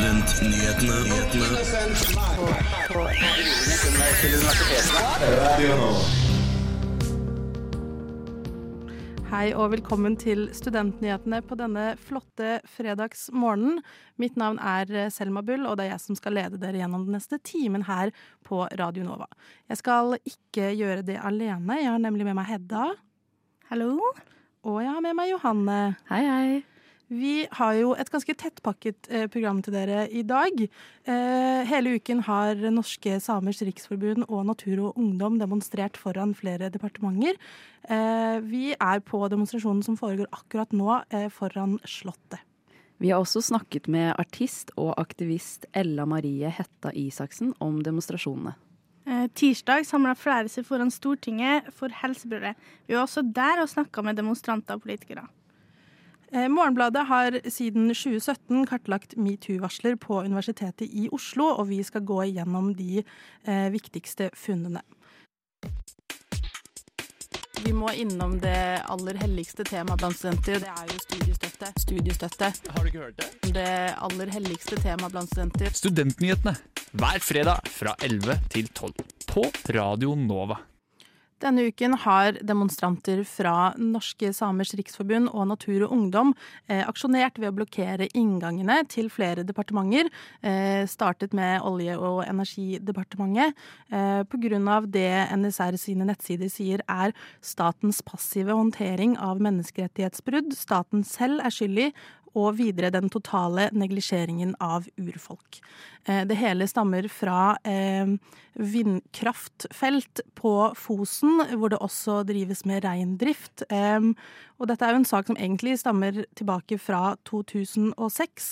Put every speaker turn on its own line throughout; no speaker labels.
Studentnyhetene.
Hei og velkommen til Studentnyhetene på denne flotte fredagsmorgenen. Mitt navn er Selma Bull, og det er jeg som skal lede dere gjennom den neste timen her på Radio Nova. Jeg skal ikke gjøre det alene. Jeg har nemlig med meg Hedda.
Hallo.
Og jeg har med meg Johanne.
Hei, hei.
Vi har jo et ganske tettpakket eh, program til dere i dag. Eh, hele uken har Norske Samers Riksforbund og Natur og Ungdom demonstrert foran flere departementer. Eh, vi er på demonstrasjonen som foregår akkurat nå foran Slottet.
Vi har også snakket med artist og aktivist Ella Marie Hetta Isaksen om demonstrasjonene.
Eh, Tirsdag samla flere seg foran Stortinget for helsebrødre. Vi var også der og snakka med demonstranter og politikere.
Eh, Morgenbladet har siden 2017 kartlagt metoo-varsler på Universitetet i Oslo, og vi skal gå igjennom de eh, viktigste funnene. Vi må innom det aller helligste temaet blant studenter. Det er jo studiestøtte. Studiestøtte.
Har du ikke hørt det?
Det aller helligste temaet blant studenter.
Studentnyhetene hver fredag fra 11 til 12 på Radio Nova.
Denne uken har demonstranter fra Norske Samers Riksforbund og Natur og Ungdom eh, aksjonert ved å blokkere inngangene til flere departementer. Eh, startet med Olje- og energidepartementet eh, pga. det NSR sine nettsider sier er statens passive håndtering av menneskerettighetsbrudd. Staten selv er skyldig, og videre den totale neglisjeringen av urfolk. Eh, Det hele stammer fra eh, vindkraftfelt på Fosen, hvor det også drives med reindrift. Og dette er jo en sak som egentlig stammer tilbake fra 2006,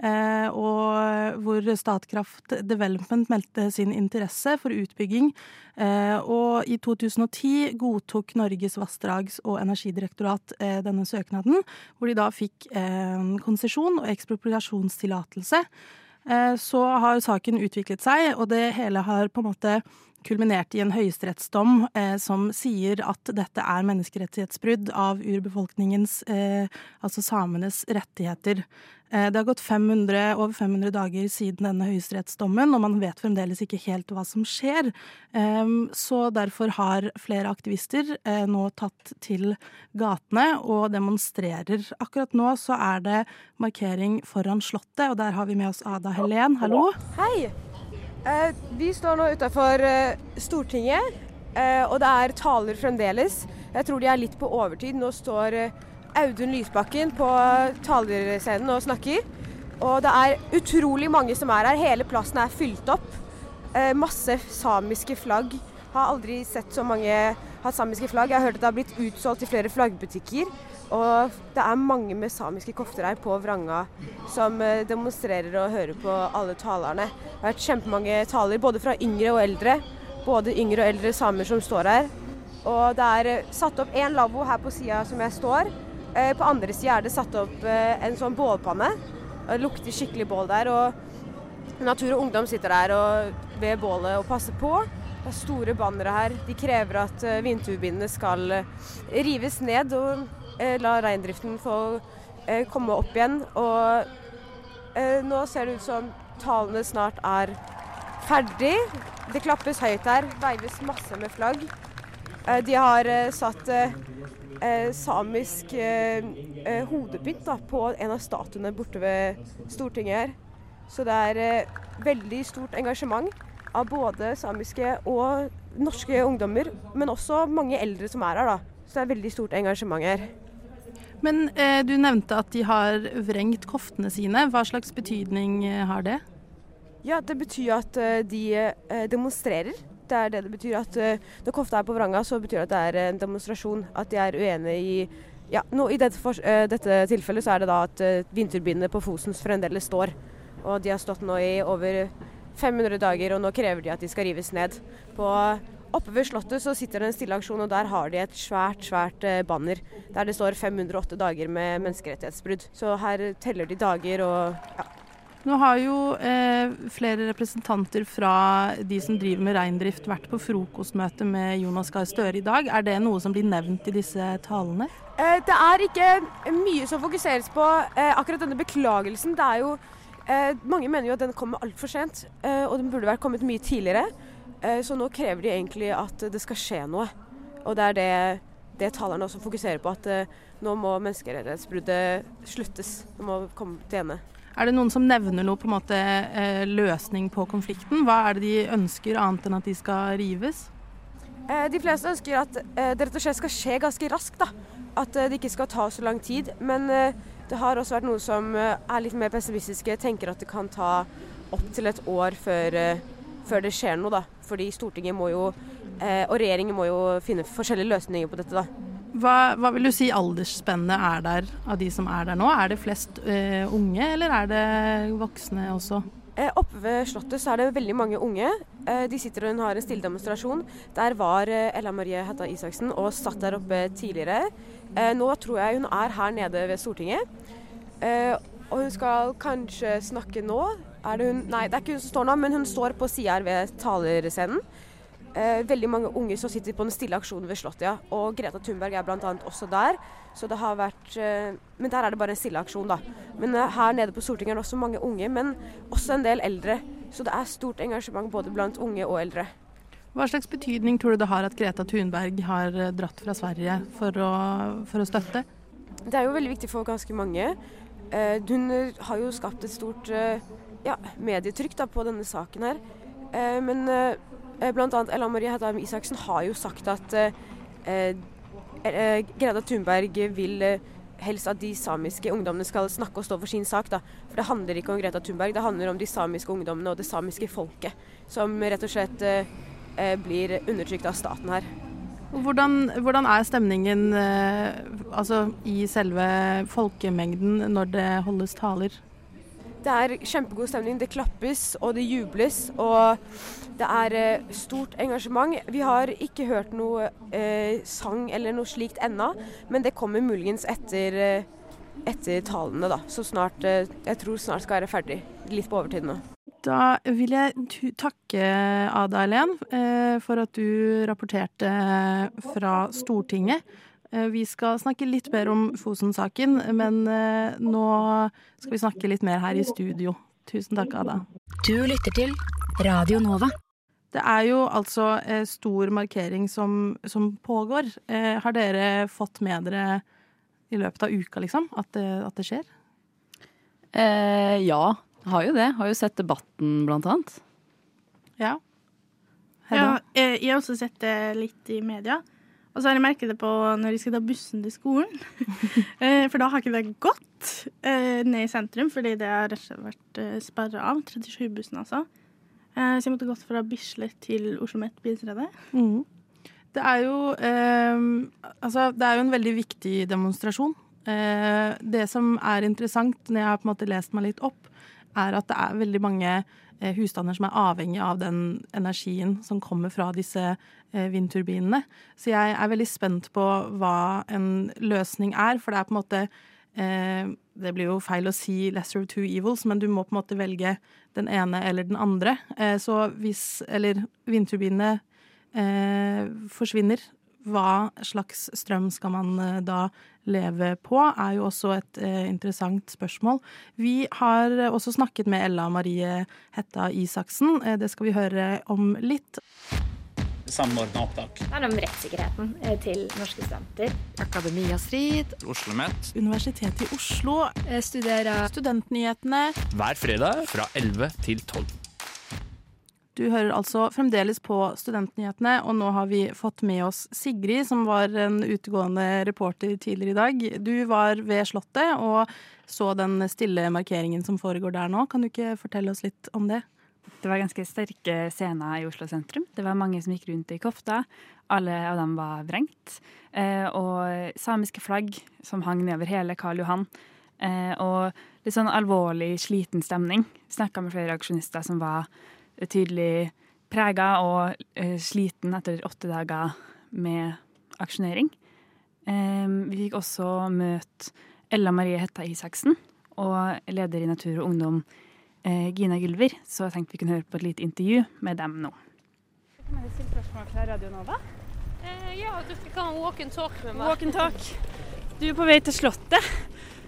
eh, og hvor Statkraft Development meldte sin interesse for utbygging. Eh, Og i 2010 godtok Norges vassdrags- og energidirektorat eh, denne søknaden, hvor de da fikk konsesjon og ekspropriasjonstillatelse. Så har saken utviklet seg, og det hele har på en måte kulminert i en høyesterettsdom eh, som sier at dette er menneskerettighetsbrudd av urbefolkningens, eh, altså samenes, rettigheter. Eh, det har gått 500, over 500 dager siden denne høyesterettsdommen, og man vet fremdeles ikke helt hva som skjer. Eh, så derfor har flere aktivister eh, nå tatt til gatene og demonstrerer. Akkurat nå så er det markering foran Slottet, og der har vi med oss Ada Helen. Hallo.
Hei! Eh, vi står nå utafor eh, Stortinget, eh, og det er taler fremdeles. Jeg tror de er litt på overtid. Nå står Audun Lysbakken på talerscenen og snakker. Og det er utrolig mange som er her. Hele plassen er fylt opp. Masse samiske flagg. Har aldri sett så mange ha samiske flagg. Jeg har hørt at det har blitt utsolgt i flere flaggbutikker. Og det er mange med samiske kofter her på Vranga som eh, demonstrerer og hører på alle talerne. Det har vært kjempemange taler, både fra yngre og eldre. Både yngre og eldre samer som står her. Og det er eh, satt opp én lavvo her på sida som jeg står. Eh, På andre sida er det satt opp en sånn bålpanne. Det lukter skikkelig bål der. Og Natur og Ungdom sitter der og ved bålet og passer på. Det er store bannere her. De krever at vindturbinene skal rives ned og la reindriften få eh, komme opp igjen. Og eh, nå ser det ut som talene snart er ferdig. Det klappes høyt her, veives masse med flagg. Eh, de har eh, satt eh, eh, samisk eh, eh, hodepynt da, på en av statuene borte ved Stortinget her. Så det er eh, veldig stort engasjement av både samiske og norske ungdommer, men også mange eldre som er her. da. Så det er veldig stort engasjement her.
Men eh, du nevnte at de har vrengt koftene sine. Hva slags betydning eh, har det?
Ja, det betyr at eh, de eh, demonstrerer. Det er det det betyr. at Når kofta er på vranga, så betyr det at det er en demonstrasjon. At de er uenige i ja, nå, I dette, for, dette tilfellet så er det da at vindturbinene på Fosens fremdeles står. Og de har stått nå i over 500 dager, og nå krever de at de skal rives ned. På Oppe ved Slottet så sitter det en stilleaksjon, og der har de et svært svært eh, banner der det står 508 dager med menneskerettighetsbrudd. Så her teller de dager og ja.
Nå har jo eh, flere representanter fra de som driver med reindrift vært på frokostmøte med Jonas Gahr Støre i dag. Er det noe som blir nevnt i disse talene?
Eh, Det er ikke mye som fokuseres på eh, akkurat denne beklagelsen. Det er jo Eh, mange mener jo at den kommer altfor sent, eh, og den burde vært kommet mye tidligere. Eh, så nå krever de egentlig at det skal skje noe. Og det er det, det talerne også fokuserer på, at eh, nå må menneskerettighetsbruddet sluttes. Det må komme til ende.
Er det noen som nevner noe på en måte eh, løsning på konflikten? Hva er det de ønsker annet enn at de skal rives?
De fleste ønsker at det rett og slett skal skje ganske raskt. da. At det ikke skal ta så lang tid. Men det har også vært noen som er litt mer pessimistiske, tenker at det kan ta opptil et år før, før det skjer noe. da. Fordi Stortinget må jo, eh, og regjeringen må jo finne forskjellige løsninger på dette. da.
Hva, hva vil du si aldersspennet er der av de som er der nå? Er det flest eh, unge, eller er det voksne også?
Eh, Oppe ved Slottet så er det veldig mange unge. Eh, De sitter og har en stille demonstrasjon. Der var eh, Ella Marie Hetta Isaksen og satt der oppe tidligere. Eh, Nå tror jeg hun er her nede ved Stortinget. Eh, Og hun skal kanskje snakke nå. Er det hun? Nei, det er ikke hun som står nå, men hun står på sida her ved talerscenen. Eh, veldig mange unge som sitter på den stille aksjonen ved Slottet, ja. Og Greta Thunberg er bl.a. også der. Så det har vært eh, Men der er det bare en stille aksjon, da. Men eh, her nede på Stortinget er det også mange unge, men også en del eldre. Så det er stort engasjement både blant unge og eldre.
Hva slags betydning tror du det har at Greta Thunberg har eh, dratt fra Sverige for å, for å støtte?
Det er jo veldig viktig for ganske mange. Eh, hun har jo skapt et stort eh, ja, medietrykk da, på denne saken her. Eh, men eh, bl.a. Ella Marie Hedheim Isaksen har jo sagt at eh, eh, eh, Greta Thunberg vil eh, helst at de samiske ungdommene skal snakke og stå for sin sak. Da. For det handler ikke om Greta Thunberg, det handler om de samiske ungdommene og det samiske folket. Som rett og slett eh, eh, blir undertrykt av staten her.
Hvordan, hvordan er stemningen eh, altså, i selve folkemengden når det holdes taler?
Det er kjempegod stemning. Det klappes og det jubles. Og det er eh, stort engasjement. Vi har ikke hørt noe eh, sang eller noe slikt ennå, men det kommer muligens etter, eh, etter talene, da. Så snart eh, Jeg tror snart skal være ferdig. Litt på overtid nå.
Da vil jeg takke Ada Helen eh, for at du rapporterte fra Stortinget. Eh, vi skal snakke litt mer om Fosen-saken, men eh, nå skal vi snakke litt mer her i studio. Tusen takk, Ada.
Du lytter til Radio Nova.
Det er jo altså eh, stor markering som, som pågår. Eh, har dere fått med dere i løpet av uka, liksom, at det, at det skjer?
Eh, ja, har jo det. Har jo sett debatten, blant annet.
Ja.
Ja,
Hedda?
eh, jeg har også sett det litt i media. Og så har jeg merket det på når jeg skal ta bussen til skolen. Eh, For da har ikke det gått eh, ned i sentrum, fordi det har rett og slett vært sperra av. 37-bussen, altså. Eh, Så jeg måtte gått fra Bislett til Oslo Met bilsrede.
Mm. Det er jo eh, Altså, det er jo en veldig viktig demonstrasjon. Eh, det som er interessant når jeg har på en måte lest meg litt opp, er at det er veldig mange eh, husstander som er avhengig av den energien som kommer fra disse eh, vindturbinene. Så jeg er veldig spent på hva en løsning er, for det er på en måte eh, Det blir jo feil å si 'lesser of two evils', men du må på en måte velge den ene eller den andre. Eh, så hvis Eller vindturbinene eh, forsvinner, hva slags strøm skal man eh, da leve på, er jo også et eh, interessant spørsmål. Vi har eh, også snakket med Ella Marie Hetta Isaksen. Eh, det skal vi høre om litt.
samordna opptak.
Det er om rettssikkerheten eh, til norske studenter.
Akademia Strid.
Oslo Met
Universitetet i Oslo, Jeg
Studerer
studentnyhetene.
hver fredag fra 11 til 12.
Du hører altså fremdeles på Studentnyhetene, og nå har vi fått med oss Sigrid, som var en utegående reporter tidligere i dag. Du var ved Slottet og så den stille markeringen som foregår der nå. Kan du ikke fortelle oss litt om det?
Det var ganske sterke scener i Oslo sentrum. Det var mange som gikk rundt i kofta. Alle av dem var vrengt. Eh, og samiske flagg som hang nedover hele Karl Johan. Eh, og litt sånn alvorlig, sliten stemning. Snakka med flere aksjonister som var tydelig prega og eh, sliten etter åtte dager med aksjonering. Eh, vi fikk også møte Ella Marie Hetta Isaksen og leder i Natur og Ungdom eh, Gina Gylver, så jeg tenkte vi kunne høre på et lite intervju med dem nå. Kan jeg stille spørsmål fra Radio Nova?
ja, du fikk ha en walk and talk med meg.
Walk and talk. Du er på vei til Slottet.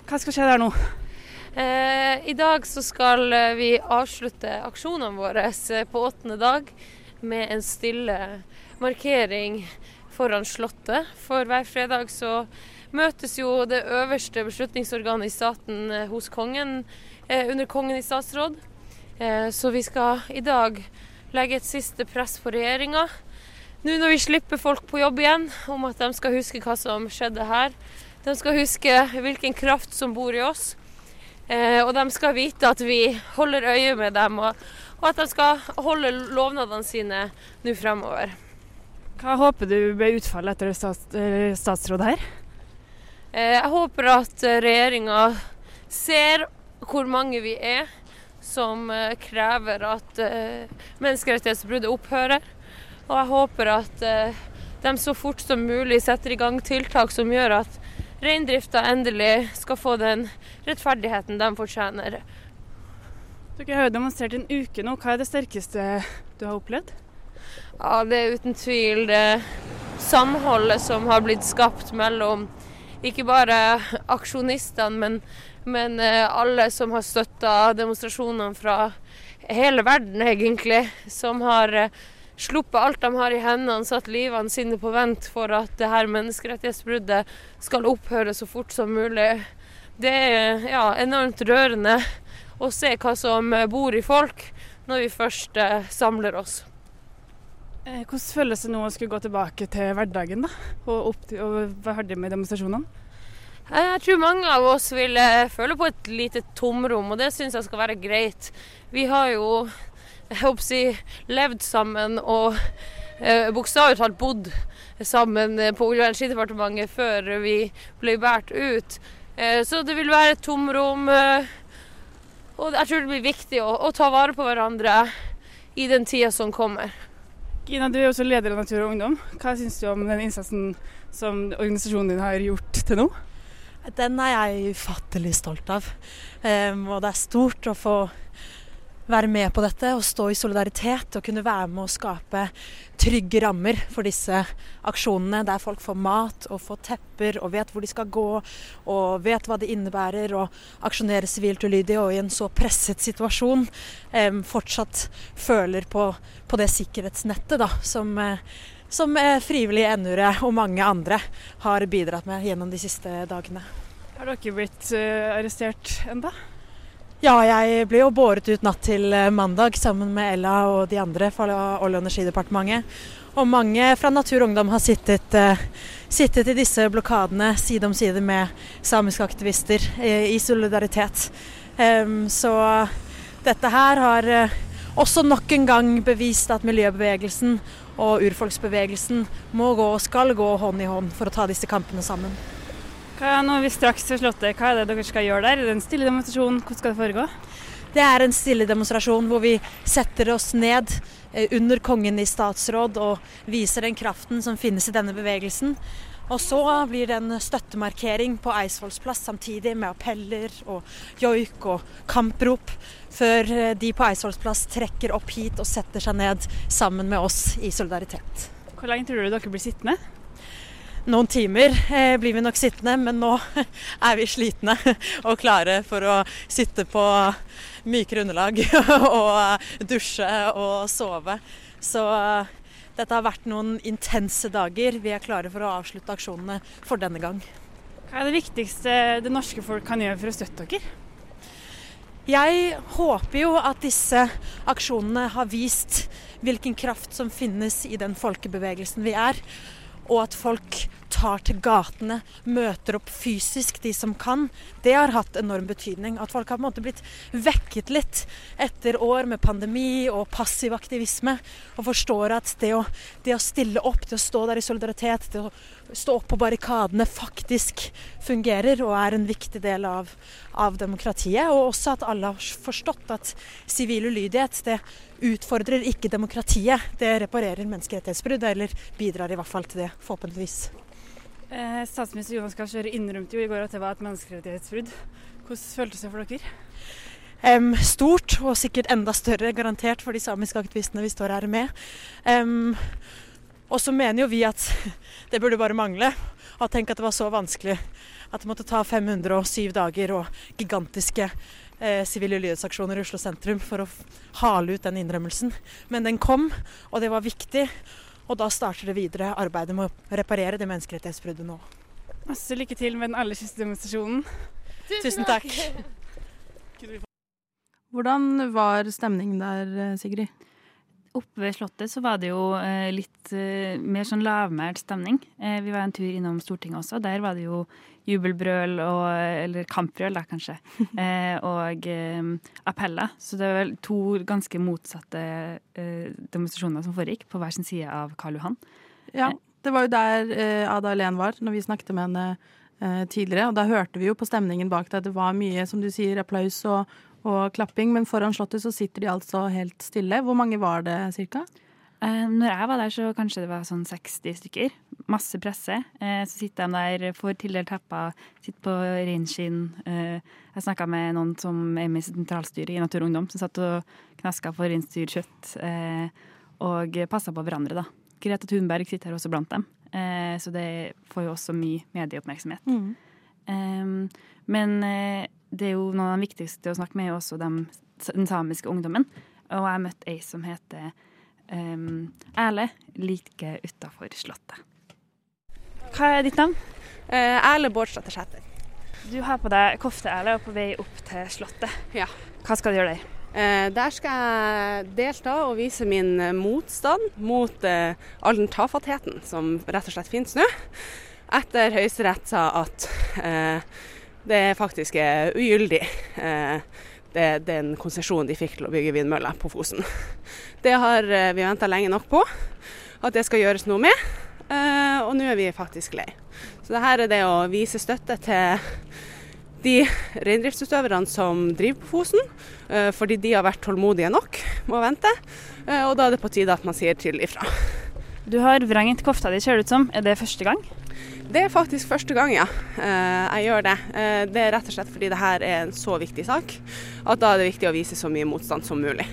Hva skal skje der nå?
Eh, I dag så skal eh, vi avslutte aksjonene våre eh, på åttende dag med en stille markering foran Slottet. For hver fredag så møtes jo det øverste beslutningsorganet i staten hos kongen under Kongen i statsråd. Så vi skal i dag legge et siste press på regjeringa. Nå når vi slipper folk på jobb igjen, om at de skal huske hva som skjedde her. De skal huske hvilken kraft som bor i oss. Eh, og de skal vite at vi holder øye med dem, og, og at de skal holde lovnadene sine nå fremover.
Hva håper du blir utfallet etter stats eh, statsråd her?
Eh, jeg håper at regjeringa ser hvor mange vi er som eh, krever at eh, menneskerettighetsbruddet opphører. Og jeg håper at eh, de så fort som mulig setter i gang tiltak som gjør at reindrifta endelig skal få den rettferdigheten de fortjener.
Dere har jo demonstrert en uke nå. Hva er det sterkeste du har opplevd?
Ja, Det er uten tvil det samholdet som har blitt skapt mellom ikke bare aksjonistene, men, men eh, alle som har støtta demonstrasjonene fra hele verden, egentlig. Som har eh, sluppet alt de har i hendene, satt livene sine på vent for at det her menneskerettighetsbruddet skal opphøre så fort som mulig. Det er ja, enormt rørende å se hva som bor i folk når vi først eh, samler oss.
Eh, hvordan føles det nå å skulle gå tilbake til hverdagen da? og, til, og være ferdig med demonstrasjonene?
Eh, jeg tror mange av oss vil eh, føle på et lite tomrom, og det syns jeg skal være greit. Vi har jo jeg håper å si, levd sammen og eh, bokstavelig talt bodd sammen eh, på Olje- og energidepartementet før vi ble båret ut. Eh, så det vil være et tomrom. Eh, og jeg tror det blir viktig å, å, ta vare på hverandre i den tida som kommer.
Gina, du er også leder av Natur og Ungdom. Hva syns du om den innsatsen som organisasjonen din har gjort til nå?
Den er jeg ufattelig stolt av. Um, og det er stort å få være med på dette og stå i solidaritet og kunne være med å skape trygge rammer for disse aksjonene, der folk får mat og får tepper og vet hvor de skal gå og vet hva det innebærer å aksjonere sivilt ulydig og i en så presset situasjon eh, fortsatt føler på, på, det sikkerhetsnettet da, som, eh, som eh, frivillige NU-ere og mange andre har bidratt med gjennom de siste dagene.
Har dere blitt uh, arrestert enda?
Ja, jeg ble jo båret ut natt til eh, mandag sammen med Ella og de andre fra Olje- og energidepartementet. Og mange fra Natur og Ungdom har sittet, uh, sittet, i disse blokadene side om side med samiske aktivister uh, i solidaritet. Um, så dette her har også nok en gang bevist at miljøbevegelsen og urfolksbevegelsen må gå og skal gå hånd i hånd for å ta disse kampene sammen.
Hva er nå vi straks ved Slottet, hva er det dere skal gjøre der? Er det en stille demonstrasjon? Hvordan skal det foregå?
Det er en stille demonstrasjon hvor vi setter oss ned eh, under kongen i statsråd og viser den kraften som finnes i denne bevegelsen. Og så blir det en støttemarkering på Eidsvolls plass samtidig med appeller og joik og kamprop, før eh, de på Eidsvolls plass trekker opp hit og setter seg ned sammen med oss i solidaritet.
Hvor lenge tror du dere blir sittende?
Noen timer eh, blir vi nok sittende, men nå er vi slitne og klare for å sitte på mykere underlag og dusje og sove. Så eh, dette har vært noen intense dager. Vi er klare for å avslutte aksjonene for denne gang.
Hva er det viktigste det norske folk kan gjøre for å støtte dere?
Jeg håper jo at disse aksjonene har vist hvilken kraft som finnes i den folkebevegelsen vi er og at folk tar til gatene, møter opp fysisk, de som kan, det har hatt enorm betydning. At folk har på en måte blitt vekket litt etter år med pandemi og passiv aktivisme, og forstår at det å, det å stille opp, det å stå der i solidaritet, det å stå opp på barrikadene faktisk fungerer og er en viktig del av, av demokratiet. Og også at alle har forstått at sivil ulydighet det utfordrer ikke demokratiet. Det reparerer menneskerettighetsbrudd, eller bidrar i hvert fall til det, forhåpentligvis.
Eh, statsminister Jonas Gahr Støre innrømte jo i går at det var et menneskerettighetsbrudd. Hvordan føltes det for dere?
Um, stort, og sikkert enda større, garantert, for de samiske aktivistene vi står her med. Um, Og så mener jo vi at det burde bare mangle. Og tenk at det var så vanskelig at det måtte ta 507 dager og gigantiske eh, sivile lydighetsaksjoner i Oslo sentrum for å hale ut den innrømmelsen. Men den kom, og det var viktig. Og da starter det videre arbeidet med å reparere det menneskerettighetsbruddet nå.
Masse lykke til med den aller siste demonstrasjonen.
Tusen takk.
Hvordan var stemningen der, Sigrid?
Oppe ved Slottet så var det jo eh, litt eh, mer sånn lavmælt stemning. Eh, vi var en tur innom Stortinget også. Der var det jo jubelbrøl og Eller kampbrøl, da, kanskje. Og appeller. Så det var vel to ganske motsatte demonstrasjoner som foregikk på hver sin side av Karl Johan.
Ja, det var jo der Ada Helen var når vi snakket med henne tidligere. Og da hørte vi jo på stemningen bak deg at det var mye, som du sier, applaus og, og klapping. Men foran Slottet så sitter de altså helt stille. Hvor mange var det cirka?
Eh, når jeg var der, så kanskje det var sånn 60 stykker. Masse presse. Eh, så sitter de der, får tildelt tepper, sitter på reinskinn. Eh, jeg snakka med noen som er med i sentralstyret i Natur og Ungdom, som satt og knaska for reinsdyrkjøtt eh, og passa på hverandre, da. Greta Thunberg sitter her også blant dem, eh, så det får jo også mye medieoppmerksomhet.
Mm.
Eh, men eh, det er jo noen av de viktigste å snakke med, er også dem, den samiske ungdommen. Og jeg møtte ei som heter um, Erle, like utafor Slottet. Hva er ditt navn?
Erle Bårdstad Sæter.
Du har på deg kofte, Erle, og på vei opp til Slottet.
Ja.
Hva skal du gjøre der?
Eh, der skal jeg delta og vise min eh, motstand mot eh, all den tafattheten som rett og slett finnes nå. Etter Høyesterett sa at eh, det faktisk er ugyldig, eh, det, den konsesjonen de fikk til å bygge vindmøller på Fosen. Det har eh, vi venta lenge nok på, at det skal gjøres noe med. Eh, og nå er vi faktisk lei. Så det her er det å vise støtte til de reindriftsutøverne som driver på Fosen, eh, fordi de har vært tålmodige nok med å vente. Eh, Og da er det på tide at man sier til ifra.
Du har vrengt kofta di, ser det ut som. Er det første gang?
Det er faktisk første gang, ja. eh, jeg gjør det. Eh, Det er rett og slett fordi det her er en så viktig sak, at da er det viktig å vise så mye motstand som mulig.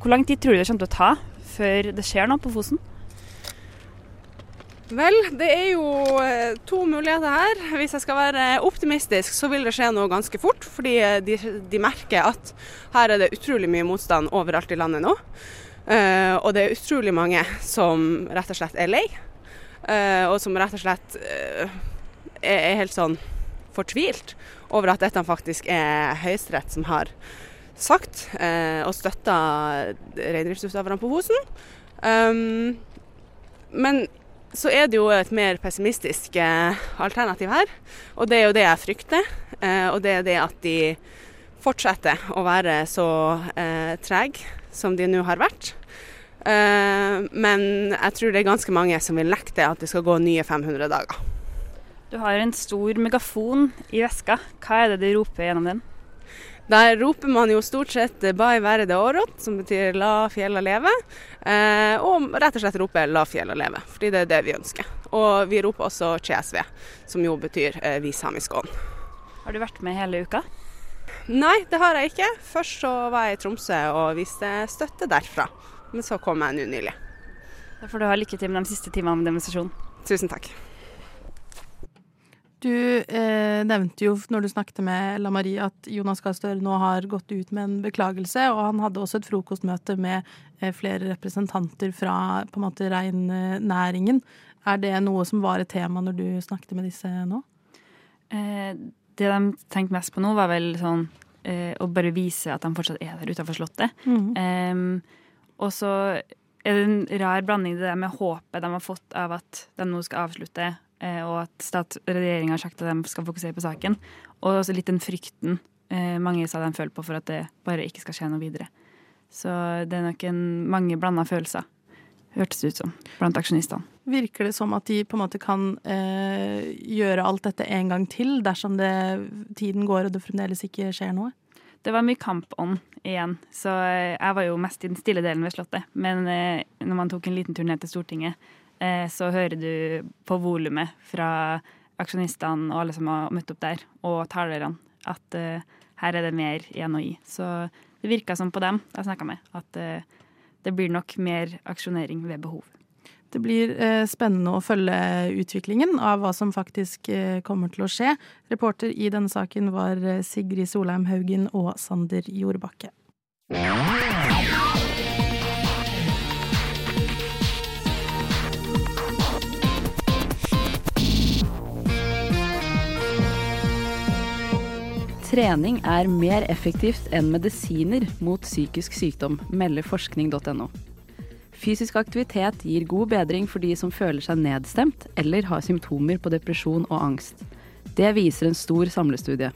Hvor lang tid tror du det kommer til å ta før det skjer noe på Fosen?
Vel, det er jo eh, to muligheter her. Hvis jeg skal være optimistisk, så vil det skje noe ganske fort. Fordi de, de merker at her er det utrolig mye motstand overalt i landet nå. Og det er utrolig mange som rett og slett er lei. Eh, og som rett og slett eh, er, helt sånn fortvilt over at dette faktisk er Høyesterett som har sagt eh, og støtta reindriftsutøverne på Fosen. Um, men så er det jo et mer pessimistisk alternativ her, og det er jo det jeg frykter. Og det er det at de fortsetter å være så eh, trege som de nå har vært. Eh, men jeg tror det er ganske mange som vil nekte at det skal gå nye 500 dager.
Du har en stor megafon i veska. Hva er det du roper gjennom den?
Der roper man jo stort sett 'Bai være det årot', som betyr 'la fjella leve'. Eh, og rett og slett roper 'la fjella leve', fordi det er det vi ønsker. Og vi roper også 'CSV', som jo betyr eh, 'vi samiske ånd'.
Har du vært med hele uka?
Nei, det har jeg ikke. Først så var jeg i Tromsø og viste støtte derfra. Men så kom jeg nå nylig.
Da får du ha lykke til med de siste timene med demonstrasjonen.
Tusen takk.
Du eh, nevnte jo når du snakket med La Marie at Jonas Gahr Støre nå har gått ut med en beklagelse, og han hadde også et frokostmøte med eh, flere representanter fra på en måte reinnæringen. Er det noe som var et tema når du snakket med disse nå?
Eh, det de tenkte mest på nå, var vel sånn eh, å bare vise at de fortsatt er der utenfor Slottet.
Mhm.
Eh, og så er det en rar blanding det der med håpet de har fått av at de nå skal avslutte, eh, og at regjeringa har sagt at de skal fokusere på saken. Og også litt den frykten eh, mange sa de føler på for at det bare ikke skal skje noe videre. Så det er nok en, mange blanda følelser, hørtes det ut som, blant aksjonistene.
Virker det som at de på en måte kan eh, gjøre alt dette en gang til dersom det, tiden går og det fremdeles ikke skjer noe?
Det var mye kampånd igjen, så eh, jeg var jo mest i den stille delen ved Slottet. Men eh, når man tok en liten tur ned til Stortinget, eh, så hører du på volumet fra aksjonistene og alle som har møtt opp der, og talerne, at her er det mer igjen å gi. Så det virka som på dem jeg snakka med, at det blir nok mer aksjonering ved behov.
Det blir eh, spennende å følge utviklingen av hva som faktisk eh, kommer til å skje. Reporter i denne saken var eh, Sigrid Solheim Haugen og Sander Jordbakke.
Trening er mer effektivt enn medisiner mot psykisk sykdom, melder forskning.no. Fysisk aktivitet gir god bedring for de som føler seg nedstemt eller har symptomer på depresjon og angst. Det viser en stor samlestudie.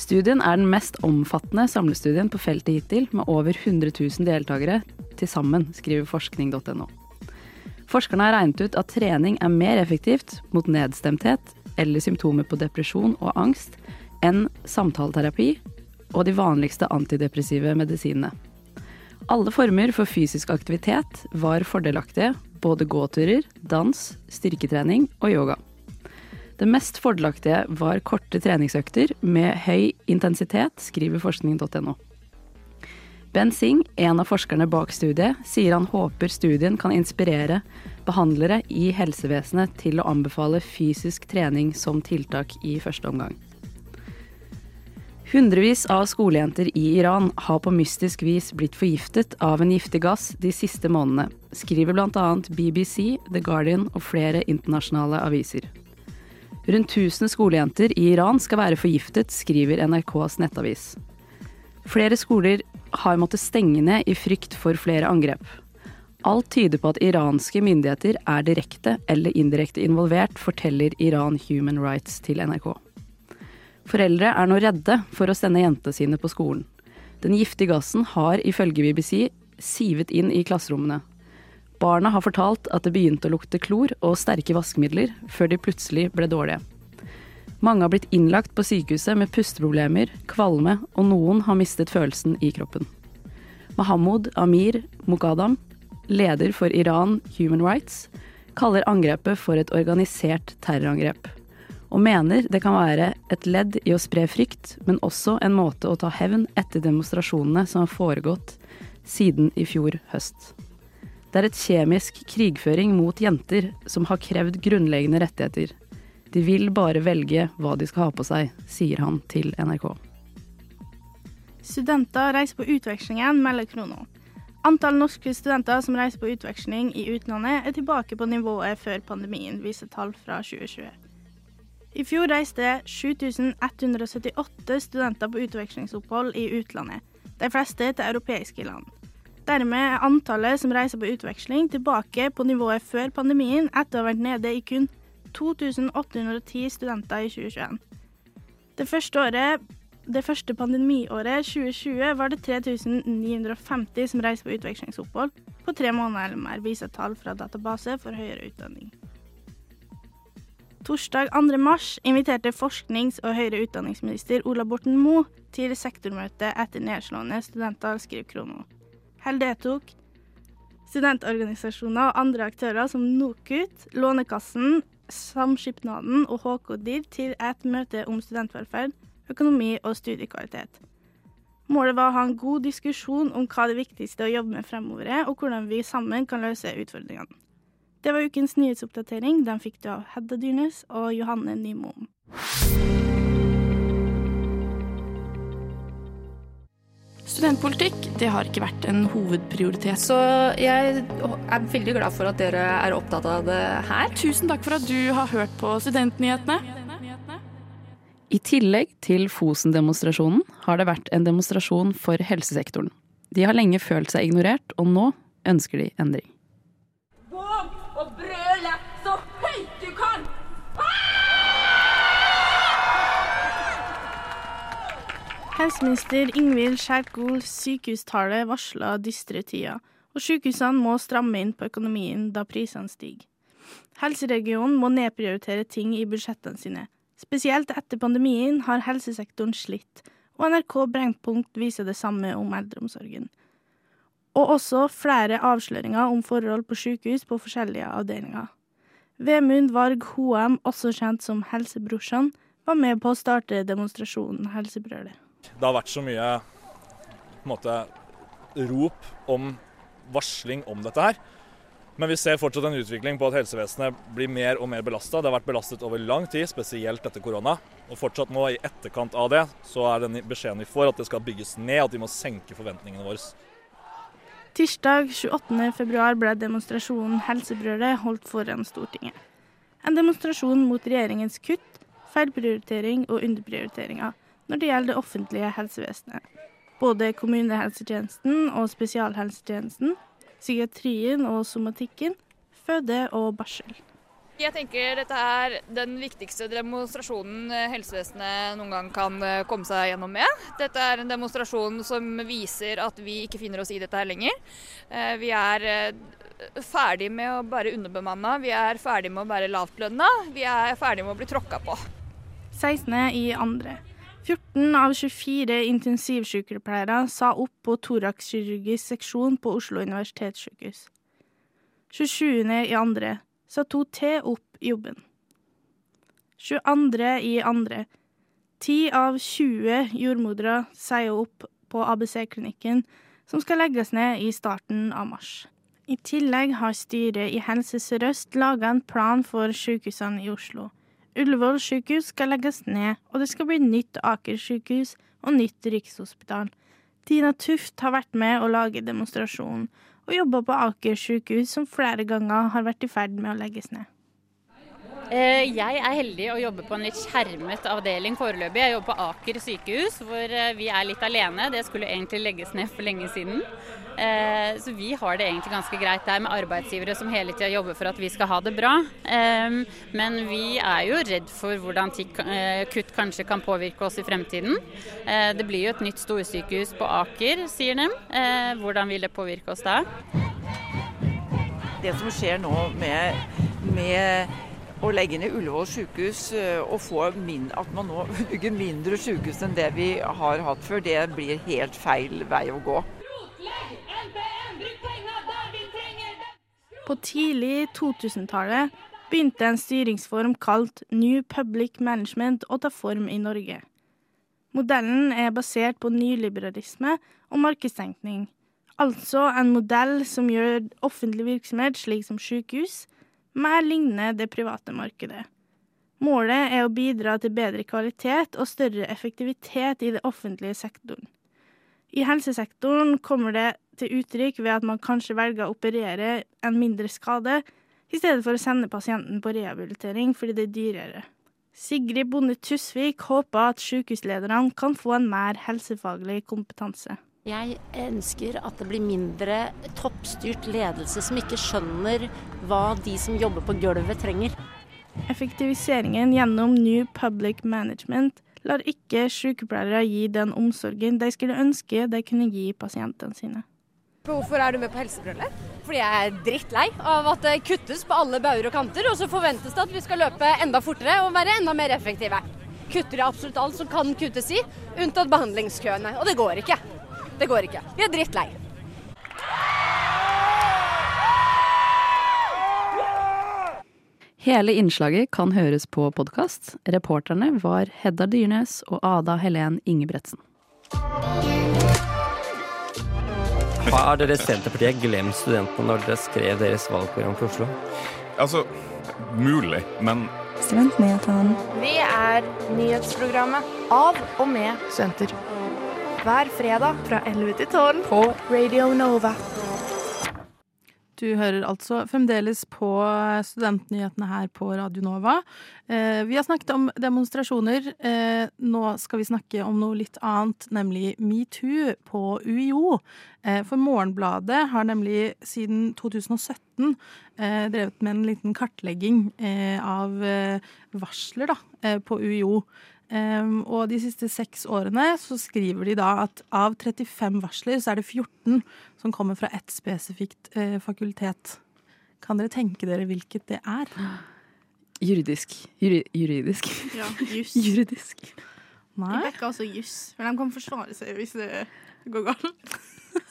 Studien er den mest omfattende samlestudien på feltet hittil, med over 100 000 deltakere til sammen, skriver forskning.no. Forskerne har regnet ut at trening er mer effektivt mot nedstemthet eller symptomer på depresjon og angst enn samtaleterapi og de vanligste antidepressive medisinene. Alle former for fysisk aktivitet var fordelaktige, både gåturer, dans, styrketrening og yoga. Det mest fordelaktige var korte treningsøkter med høy intensitet, skriver forskning.no. Ben Singh, en av forskerne bak studiet, sier han håper studien kan inspirere behandlere i helsevesenet til å anbefale fysisk trening som tiltak i første omgang. Hundrevis av skolejenter i Iran har på mystisk vis blitt forgiftet av en giftig gass de siste månedene, skriver bl.a. BBC, The Guardian og flere internasjonale aviser. Rundt 1000 skolejenter i Iran skal være forgiftet, skriver NRKs nettavis. Flere skoler har måttet stenge ned i frykt for flere angrep. Alt tyder på at iranske myndigheter er direkte eller indirekte involvert, forteller Iran Human Rights til NRK. Foreldre er nå redde for å sende jentene sine på skolen. Den giftige gassen har ifølge BBC sivet inn i klasserommene. Barna har fortalt at det begynte å lukte klor og sterke vaskemidler før de plutselig ble dårlige. Mange har blitt innlagt på sykehuset med pusteproblemer, kvalme, og noen har mistet følelsen i kroppen. Mahamud Amir Mukadam, leder for Iran Human Rights, kaller angrepet for et organisert terrorangrep og mener det kan være et ledd i å spre frykt, men også en måte å ta hevn etter demonstrasjonene som har foregått siden i fjor høst. Det er et kjemisk krigføring mot jenter som har krevd grunnleggende rettigheter. De vil bare velge hva de skal ha på seg, sier han til NRK.
Studenter reiser på utvekslingen, melder Krono. Antall norske studenter som reiser på utveksling i utlandet, er tilbake på nivået før pandemien, viser tall fra 2020. I fjor reiste 7178 studenter på utvekslingsopphold i utlandet, de fleste til europeiske land. Dermed er antallet som reiser på utveksling tilbake på nivået før pandemien, etter å ha vært nede i kun 2810 studenter i 2021. Det første, året, det første pandemiåret, 2020, var det 3950 som reiste på utvekslingsopphold på tre måneder eller mer, viser tall fra Database for høyere utdanning. Torsdag 2. mars inviterte forsknings- og høyere utdanningsminister Ola Borten Moe til sektormøte etter nedslående studenter, skriver Krono. Hell deltok studentorganisasjoner og andre aktører som NOKUT, Lånekassen, Samskipnaden og HK-DIR til et møte om studentvelferd, økonomi og studiekvalitet. Målet var å ha en god diskusjon om hva det viktigste å jobbe med fremover er, og hvordan vi sammen kan løse utfordringene. Det var ukens nyhetsoppdatering. Den fikk du av Hedda Dyrnes og Johanne Nymoen.
Studentpolitikk det har ikke vært en hovedprioritet.
Så jeg er veldig glad for at dere er opptatt av det her.
Tusen takk for at du har hørt på Studentnyhetene.
I tillegg til Fosen-demonstrasjonen har det vært en demonstrasjon for helsesektoren. De har lenge følt seg ignorert, og nå ønsker de endring.
Helseminister Ingvild Skjærkols sykehustale varsler dystre tider, og sykehusene må stramme inn på økonomien da prisene stiger. Helseregionen må nedprioritere ting i budsjettene sine. Spesielt etter pandemien har helsesektoren slitt, og NRK Brennpunkt viser det samme om eldreomsorgen. Og også flere avsløringer om forhold på sykehus på forskjellige avdelinger. Vemund Varg Hoem, også kjent som Helsebrorsan, var med på å starte demonstrasjonen Helsebrølet.
Det har vært så mye måte, rop om varsling om dette her. Men vi ser fortsatt en utvikling på at helsevesenet blir mer og mer belasta. Det har vært belastet over lang tid, spesielt etter korona. Og fortsatt nå, i etterkant av det, så er den beskjeden vi får at det skal bygges ned, at vi må senke forventningene våre.
Tirsdag 28.2 ble demonstrasjonen Helsebrølet holdt foran Stortinget. En demonstrasjon mot regjeringens kutt, feilprioritering og underprioriteringer når det gjelder det offentlige helsevesenet. Både kommunehelsetjenesten og spesialhelsetjenesten, psykiatrien og somatikken, føde og barsel.
Jeg tenker dette er den viktigste demonstrasjonen helsevesenet noen gang kan eh, komme seg gjennom med. Dette er en demonstrasjon som viser at vi ikke finner oss i dette her lenger. Eh, Vi er eh, ferdig med å være underbemanna, vi er ferdig med å være lavtlønna, vi er ferdig med å bli tråkka på.
16. i andre. 14 av 24 intensivsykepleiere sa opp på thoraxkirurgisk seksjon på Oslo universitetssykehus. 27. i andre sa to til opp jobben. 22. i andre. 10 av 20 jordmødre sier opp på ABC-klinikken, som skal legges ned i starten av mars. I tillegg har styret i Helse Sør-Øst laga en plan for sykehusene i Oslo. Ullevål sykehus skal legges ned, og det skal bli nytt Aker sykehus og nytt Rikshospital. Tina Tuft har vært med å lage demonstrasjonen, og jobba på Aker sykehus, som flere ganger har vært i ferd med å legges ned.
Eh, Jeg er heldig å jobbe på en litt skjermet avdeling foreløpig. Jeg jobber på Aker sykehus, hvor eh, vi er litt alene. Det skulle egentlig legges ned for lenge siden. Eh, Så vi har det egentlig ganske greit der med arbeidsgivere som hele tida jobber for at vi skal ha det bra. Eh, Men vi er jo redd for hvordan kutt kanskje kan påvirke oss i fremtiden. Det blir jo et nytt storsykehus på Aker, sier de. Hvordan vil det påvirke oss da?
det som skjer nå med, med å legge ned Ullevål sykehus eh, og få min, at man nå bygger mindre sykehus enn det vi har hatt før, det blir helt feil vei å gå.
På tidlig 2000-tallet begynte en styringsform kalt New Public Management å ta form i Norge. Modellen er basert på nyliberalisme og markedstenkning, altså en modell som gjør offentlig virksomhet, slik som sykehus, mer lignende det private markedet. Målet er å bidra til bedre kvalitet og større effektivitet i det offentlige sektoren. I helsesektoren kommer det til uttrykk ved at man kanskje velger å operere en mindre skade, i stedet for å sende pasienten på rehabilitering fordi det er dyrere. Sigrid Bonde Tusvik håper at sykehuslederne kan få en mer helsefaglig kompetanse.
Jeg ønsker at det blir mindre toppstyrt ledelse som ikke skjønner hva de som jobber på gulvet trenger.
Effektiviseringen gjennom New Public Management lar ikke sykepleiere gi den omsorgen de skulle ønske de kunne gi pasientene sine.
Hvorfor er du med på helsebrøllet? Fordi jeg er drittlei av at det kuttes på alle bauger og kanter, og så forventes det at vi skal løpe enda fortere og være enda mer effektive. Kutter i absolutt alt som kan kuttes i, unntatt behandlingskøene. Og det går ikke. Det går ikke. Vi er drittlei.
Hele innslaget kan høres på podkast. Reporterne var Hedda Dyrnes og Ada Helen Ingebretsen.
Har dere Senterpartiet glemt studentene når dere skrev deres valgprogram for Oslo?
Altså, mulig, men
Studentnyhetene.
Vi er nyhetsprogrammet av og med studenter. Hver fredag fra 11 til 12 på Radio Nova.
Du hører altså fremdeles på studentnyhetene her på Radio Nova. Eh, vi har snakket om demonstrasjoner. Eh, nå skal vi snakke om noe litt annet, nemlig metoo på UiO. Eh, for Morgenbladet har nemlig siden 2017 eh, drevet med en liten kartlegging av varsler da, på UiO. Um, og de siste seks årene så skriver de da at av 35 varsler, så er det 14 som kommer fra ett spesifikt uh, fakultet. Kan dere tenke dere hvilket det er?
Juridisk. Juri, juridisk.
Ja, juss.
juridisk.
De vekker altså juss, men de kan forsvare seg hvis det går galt.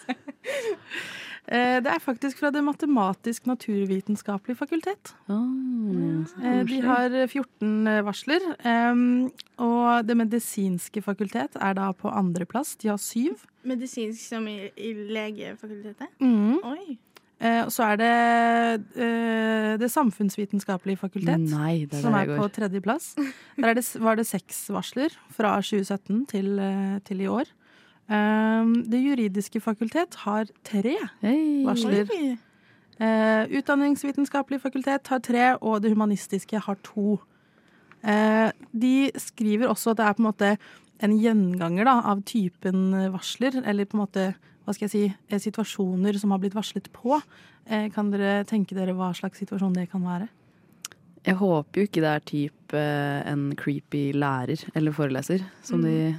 Eh, det er faktisk fra Det matematisk-naturvitenskapelige fakultet. Oh, De har 14 varsler. Og Det medisinske fakultet er da på andreplass. De har syv.
Medisinsk som i, i legefakultetet?
Mhm.
Oi.
Eh, og så er det eh, Det samfunnsvitenskapelige fakultet,
Nei, det er
som er på tredjeplass. Der er det, var det seks varsler fra 2017 til, eh, til i år. Um, det juridiske fakultet har tre varsler.
Oi.
Eh, utdanningsvitenskapelig fakultet har tre, og det humanistiske har to. Eh, de skriver også at det er på en måte en gjenganger da, av typen varsler, eller på en måte hva skal jeg si, eh, situasjoner som har blitt varslet på. Eh, kan dere tenke dere hva slags situasjon det kan være?
Jeg håper jo ikke det er typ eh, en creepy lærer eller foreleser som de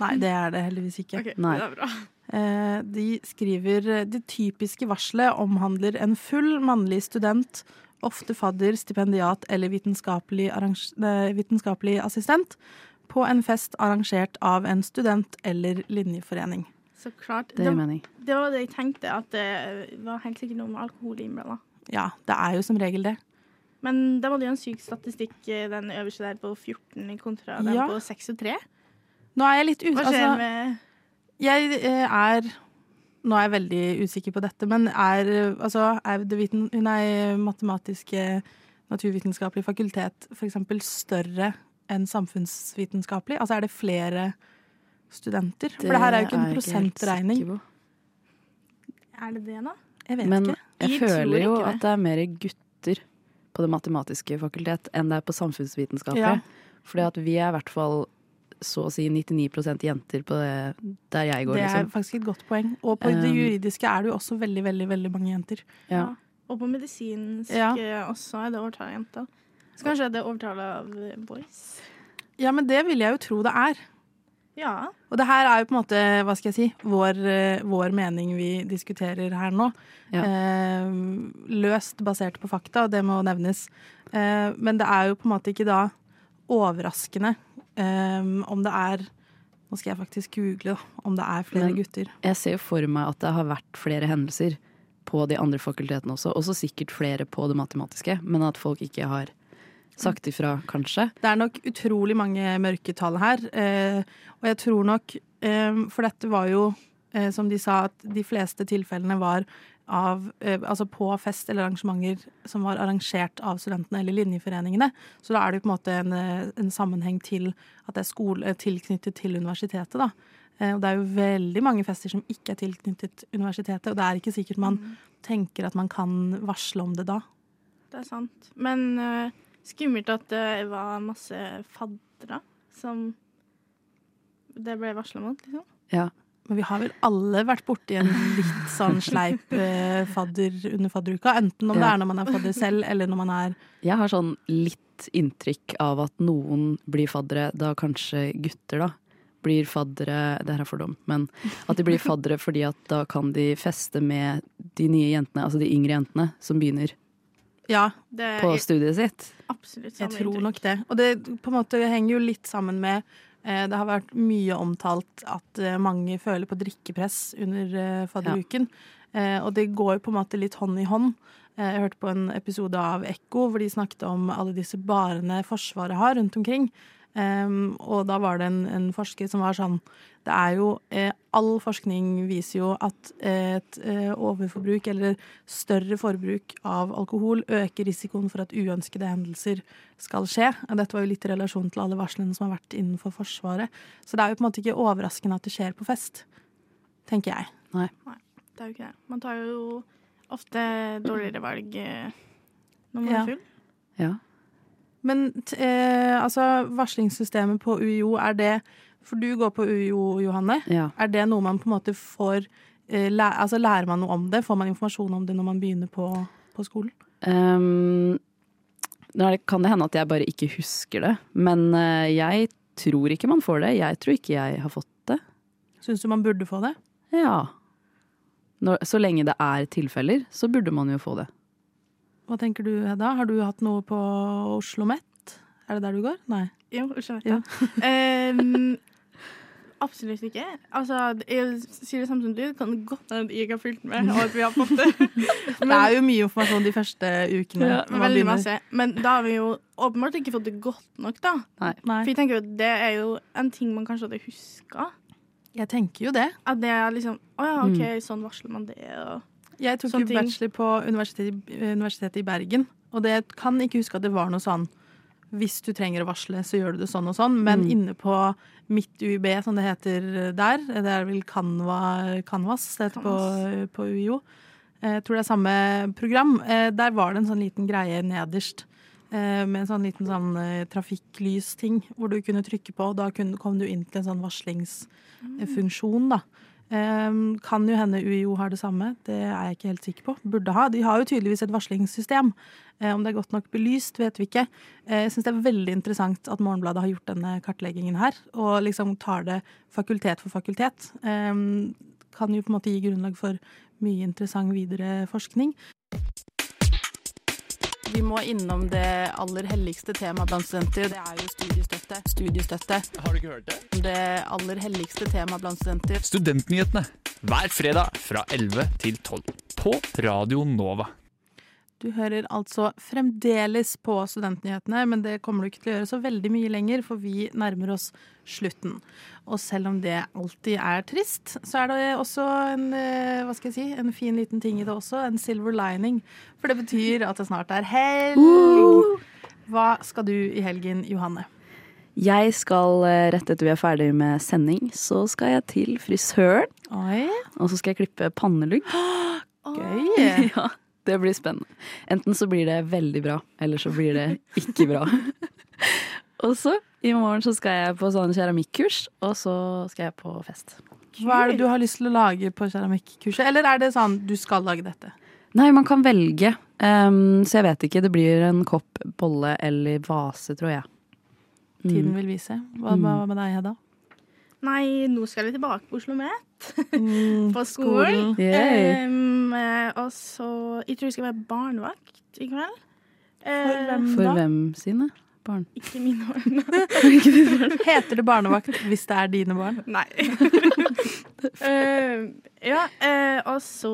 Nei, det er det heldigvis ikke.
Okay, Nei. det er
bra.
Eh, De skriver det typiske varselet omhandler en full mannlig student, ofte fadder, stipendiat eller vitenskapelig, eh, vitenskapelig assistent, på en fest arrangert av en student- eller linjeforening.
Så klart.
Det det,
det var det jeg tenkte, at det var helt sikkert noe med alkohol innblanda.
Ja, det er jo som regel det.
Men da var det jo en syk statistikk, eh, den øverste der på 14 kontra den
Ja.
på 6 og 3.
Nå er jeg litt ute
Hva skjer
altså,
med
Jeg eh, er Nå er jeg veldig usikker på dette, men er, altså, er det viten, nei, matematiske naturvitenskapelig fakultet f.eks. større enn samfunnsvitenskapelig? Altså er det flere studenter? For det her er jo ikke en prosentregning.
Er det det, da?
Jeg vet
Men
ikke.
jeg,
Jeg
føler jo
det.
at det er mer gutter på det matematiske fakultet enn det er på samfunnsvitenskapelig.
Ja.
Fordi at vi er i hvert fall så å si 99% jenter på det der jeg går,
Det er
liksom.
faktisk et godt poeng. Og på det
Um,
juridiske er det jo også veldig, veldig, veldig mange jenter.
Ja.
Og på medisinsk
Ja.
eh, også er det overtall av jenter. Så kanskje det er overtall av eh, boys.
Ja, men det vil jeg jo tro det er.
Ja.
Og det her er jo på en måte, hva skal jeg si, vår, eh, vår mening vi diskuterer her nå. Eh, løst basert på fakta, det må nevnes. Eh, men det er jo på en måte ikke da overraskende eh, om det er Nå skal jeg faktisk google da, om det er flere
Men
gutter.
Jeg ser jo for meg at det har vært flere hendelser på de andre fakultetene også. Også sikkert flere på det matematiske, men at folk ikke har sagt ifra, kanskje.
Det er nok utrolig mange mørketall her. Eh, og jeg tror nok eh, For dette var jo, eh, som de sa, at de fleste tilfellene var av eh, Altså på fest eller arrangementer som var arrangert av studentene eller linjeforeningene. Så da er det på en måte en, eh, en sammenheng til at det er skole eh, tilknyttet til universitetet, da. Eh, og det er jo veldig mange fester som ikke er tilknyttet universitetet, og det er ikke sikkert man tenker at man kan varsle om det da.
Det er sant. Men uh, skummelt at det var masse faddere som det ble varsla mot, liksom.
Ja.
Men vi har vel alle vært borti en litt sånn sleip eh, fadder under fadderuka. Enten om det er når man er fadder selv, eller når man er
Jeg har sånn litt inntrykk av at noen blir faddere, da kanskje gutter, da. Blir faddere Det her er fordom, men at de blir faddere fordi at da kan de feste med de nye jentene, altså de yngre jentene, som begynner
Ja.
på studiet sitt.
Absolutt
Jeg tror
inntrykk.
nok det. Og det på en måte henger jo litt sammen med Det har vært mye omtalt at eh, mange føler på drikkepress under eh, fadderuken. Ja. og det går på en måte litt hånd i hånd. Eh, jeg hørte på en episode av Ekko hvor de snakket om alle disse barene Forsvaret har rundt omkring. Um, og da var det en, en forsker som var sånn Det er jo eh, All forskning viser jo at et eh, overforbruk eller større forbruk av alkohol øker risikoen for at uønskede hendelser skal skje. Og dette var jo litt i relasjon til alle varslene som har vært innenfor Forsvaret. Så det er jo på en måte ikke overraskende at det skjer på fest. Tenker jeg.
Nei.
Det er jo ikke det. Man tar jo ofte dårligere valg eh, når man
Ja.
er full.
Ja.
Men eh, altså, varslingssystemet på UiO, er det For du går på UiO, Johanne.
Ja.
Er det noe man på en måte får eh, læ Altså lærer man noe om det? Får man informasjon om det når man begynner på, på skolen?
Um, nå det- kan det hende at jeg bare ikke husker det, men eh, jeg tror ikke man får det. Jeg tror ikke jeg har fått det.
Syns du man burde få det?
Ja. Når, så lenge det er tilfeller, så burde man jo få det.
Hva tenker du, Hedda? Har du hatt noe på Oslo Met? Er det der du går? Nei.
Jo, unnskyld.
Ja.
um, absolutt ikke. Altså, jeg sier det samme som du. Det kan godt hende jeg ikke har fulgt med, og at vi har fått det.
Det er jo mye informasjon de første ukene.
Ja, veldig
begynner.
masse. Men da har vi jo åpenbart ikke fått det godt nok, da.
Nei.
For jeg tenker jo at det er jo en ting man kanskje hadde huska.
Jeg tenker jo det.
At det er liksom Å ja, OK,
Mm.
sånn varsler man det, og
Jeg tok jo bachelor på universitetet, i- universitetet i Bergen, og det kan ikke huske at det var noe sånn hvis du trenger å varsle, så gjør du det sånn og sånn. Men
Mm.
inne på mitt UiB, som det heter der, det er vel Canva, Canvas det heter på, på UiO, jeg tror det er samme program, eh, der var det en sånn liten greie nederst. eh, Med en sånn liten sånn eh, trafikklysting hvor du kunne trykke på. og Da kom du inn til en sånn varslingsfunksjon, da. Um, kan jo hende UiO har det samme, det er jeg ikke helt sikker på. Burde ha. De har jo tydeligvis et varslingssystem. Eh, om det er godt nok belyst, vet vi ikke. Eh, jeg syns det er veldig interessant at Morgenbladet har gjort denne kartleggingen her, og liksom tar det fakultet for fakultet. Um, kan jo på en måte gi grunnlag for mye interessant videre forskning. Vi må innom det aller helligste temaet blant studenter. Det er jo studiestøtte. Studiestøtte.
Har du ikke hørt det?
Det aller helligste temaet blant studenter.
Studentnyhetene hver fredag fra 11 til 12 på Radio Nova.
Du hører altså fremdeles på Studentnyhetene, men det kommer du ikke til å gjøre så veldig mye lenger, for vi nærmer oss slutten. Og selv om det alltid er trist, så er det også en, eh, hva skal jeg si, en fin liten ting i det også. En silver lining. For det betyr at det snart er helg. Hva skal du i helgen, Johanne?
Jeg skal, eh, rett etter vi er ferdig med sending, så skal jeg til frisøren.
Oi.
Og så skal jeg klippe pannelugg.
Gøy!
ja, det blir spennende. Enten så blir det veldig bra, eller så blir det ikke bra. og så i morgen så skal jeg på sånn keramikkurs, og så skal jeg på fest.
Hva er det du har lyst til å lage på keramikkurset? Eller er det sånn du skal lage dette?
Nei, man kan velge. Um, så jeg vet ikke. Det blir en kopp, bolle eller vase, tror jeg. Mm.
Tiden vil vise. Hva, hva med deg, Hedda?
Nei, nå skal vi tilbake på Oslo Met.
Mm,
på skolen. Eh, og så Jeg tror jeg skal være barnevakt i kveld.
For hvem
For
da?
hvem sine barn?
Ikke mine barn.
Heter det barnevakt hvis det er dine barn?
Nei. uh, ja, uh, og så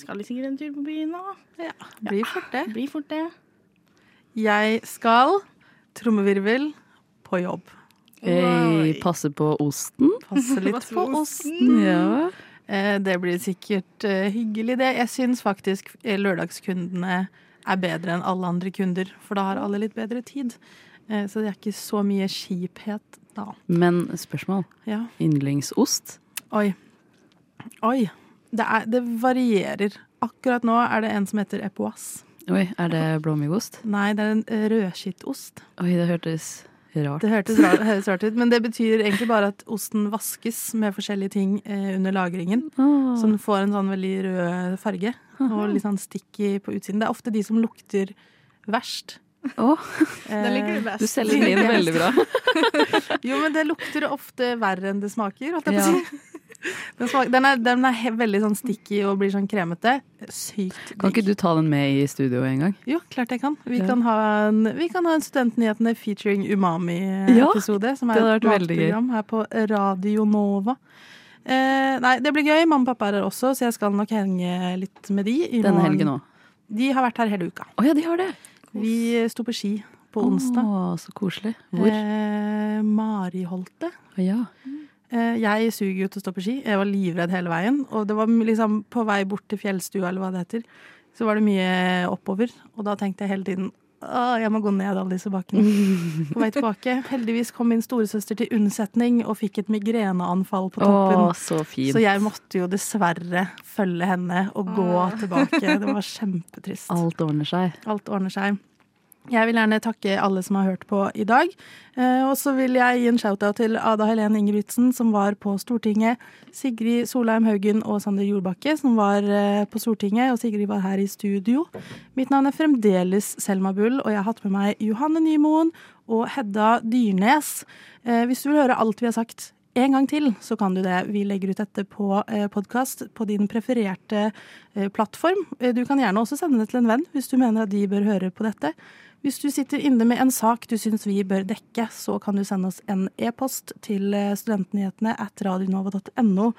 skal jeg sikkert en tur på byen nå.
Ja, blir fort det.
Blir fort det.
Jeg skal, trommevirvel, på jobb.
Hey, passe på osten.
Passe litt
Passe
på osten.
Ja.
Eh, Det blir sikkert eh, hyggelig, det. Jeg syns faktisk eh, lørdagskundene er bedre enn alle andre kunder, for da har alle litt bedre tid. Eh, Så det er ikke så mye kjiphet da.
Men spørsmål.
Ja.
Yndlingsost?
Oi. Oi. Det, er, det varierer. Akkurat nå er det en som heter Epoas.
Oi, er det blåmuggost?
Nei, det er en rødskittost.
Oi, det hørtes rart
Det hørtes rart, høres rart ut, men det betyr egentlig bare at osten vaskes med forskjellige ting eh, under lagringen.
Oh.
Så den får en sånn veldig rød farge og litt sånn sticky på utsiden. Det er ofte de som lukter verst.
Åh,
Den liker du best.
Du selger den inn veldig bra.
jo, men det lukter ofte verre enn det smaker. holdt jeg på å
Ja.
si. Den, smak, den, er, den er veldig sånn sticky og blir sånn kremete. Sykt
Kan ikke du ta den med i studio en gang?
Jo, klart jeg kan. Vi,
Ja.
kan, ha en, vi kan ha en Studentnyhetene featuring Umami-episode. som er et matprogram her på Radio Nova. Eh, nei, det blir gøy. Mamma og pappa er her også, så jeg skal nok henge litt med de. i
Denne helgen òg.
De har vært her hele uka.
Oh, ja, de har det.
Vi sto på ski på onsdag.
Å, så koselig. Hvor?
Eh, Mariholte.
Ja.
Eh, jeg suger jo til å stå på ski. Jeg var livredd hele veien. Og det var liksom på vei bort til fjellstua, eller hva det heter, så var det mye oppover. Og da tenkte jeg hele tiden å, jeg må gå ned alle disse bakkene. På vei tilbake. Heldigvis kom min storesøster til unnsetning og fikk et migreneanfall på toppen.
Åh, så fint.
Så jeg måtte jo dessverre følge henne og gå tilbake. Det var kjempetrist.
Alt ordner seg.
Alt ordner seg. Jeg vil gjerne takke alle som har hørt på i dag. Eh, og så vil jeg gi en shout-out til Ada Helene Ingebrigtsen, som var på Stortinget. Sigrid Solheim Haugen og Sander Jordbakke, som var eh, på Stortinget. Og Sigrid var her i studio. Mitt navn er fremdeles Selma Bull, og jeg har hatt med meg Johanne Nymoen og Hedda Dyrnes. Eh, hvis du vil høre alt vi har sagt en gang til, så kan du det. Vi legger ut dette på podkast på din prefererte plattform. Du kan gjerne også sende det til en venn hvis du mener at de bør høre på dette. Hvis du sitter inne med en sak du syns vi bør dekke, så kan du sende oss en e-post til eh, studentnyhetene at radionova.no,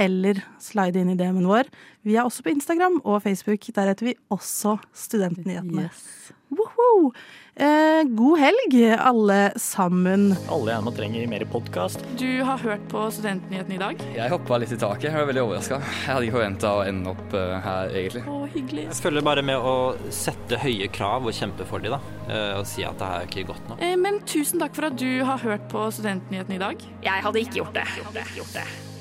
eller slide inn i DM-en vår. Vi er også på Instagram og Facebook. Der heter vi også Studentnyhetene.
Yes.
Woho! Eh, god helg, alle sammen.
Alle gjerne trenger mer podkast.
Du har hørt på Studentnyhetene i dag?
Jeg hoppa litt i taket. Jeg var veldig overraska. Jeg hadde ikke forventa å ende opp uh, her, egentlig.
Å, hyggelig.
Jeg følger bare med å sette høye krav og kjempe for dem, da. Uh, og si at det her er ikke godt nok.
Eh, men tusen takk for at du har hørt på Studentnyhetene i dag.
Jeg hadde ikke gjort det. Jeg Gjort det. Gjort det.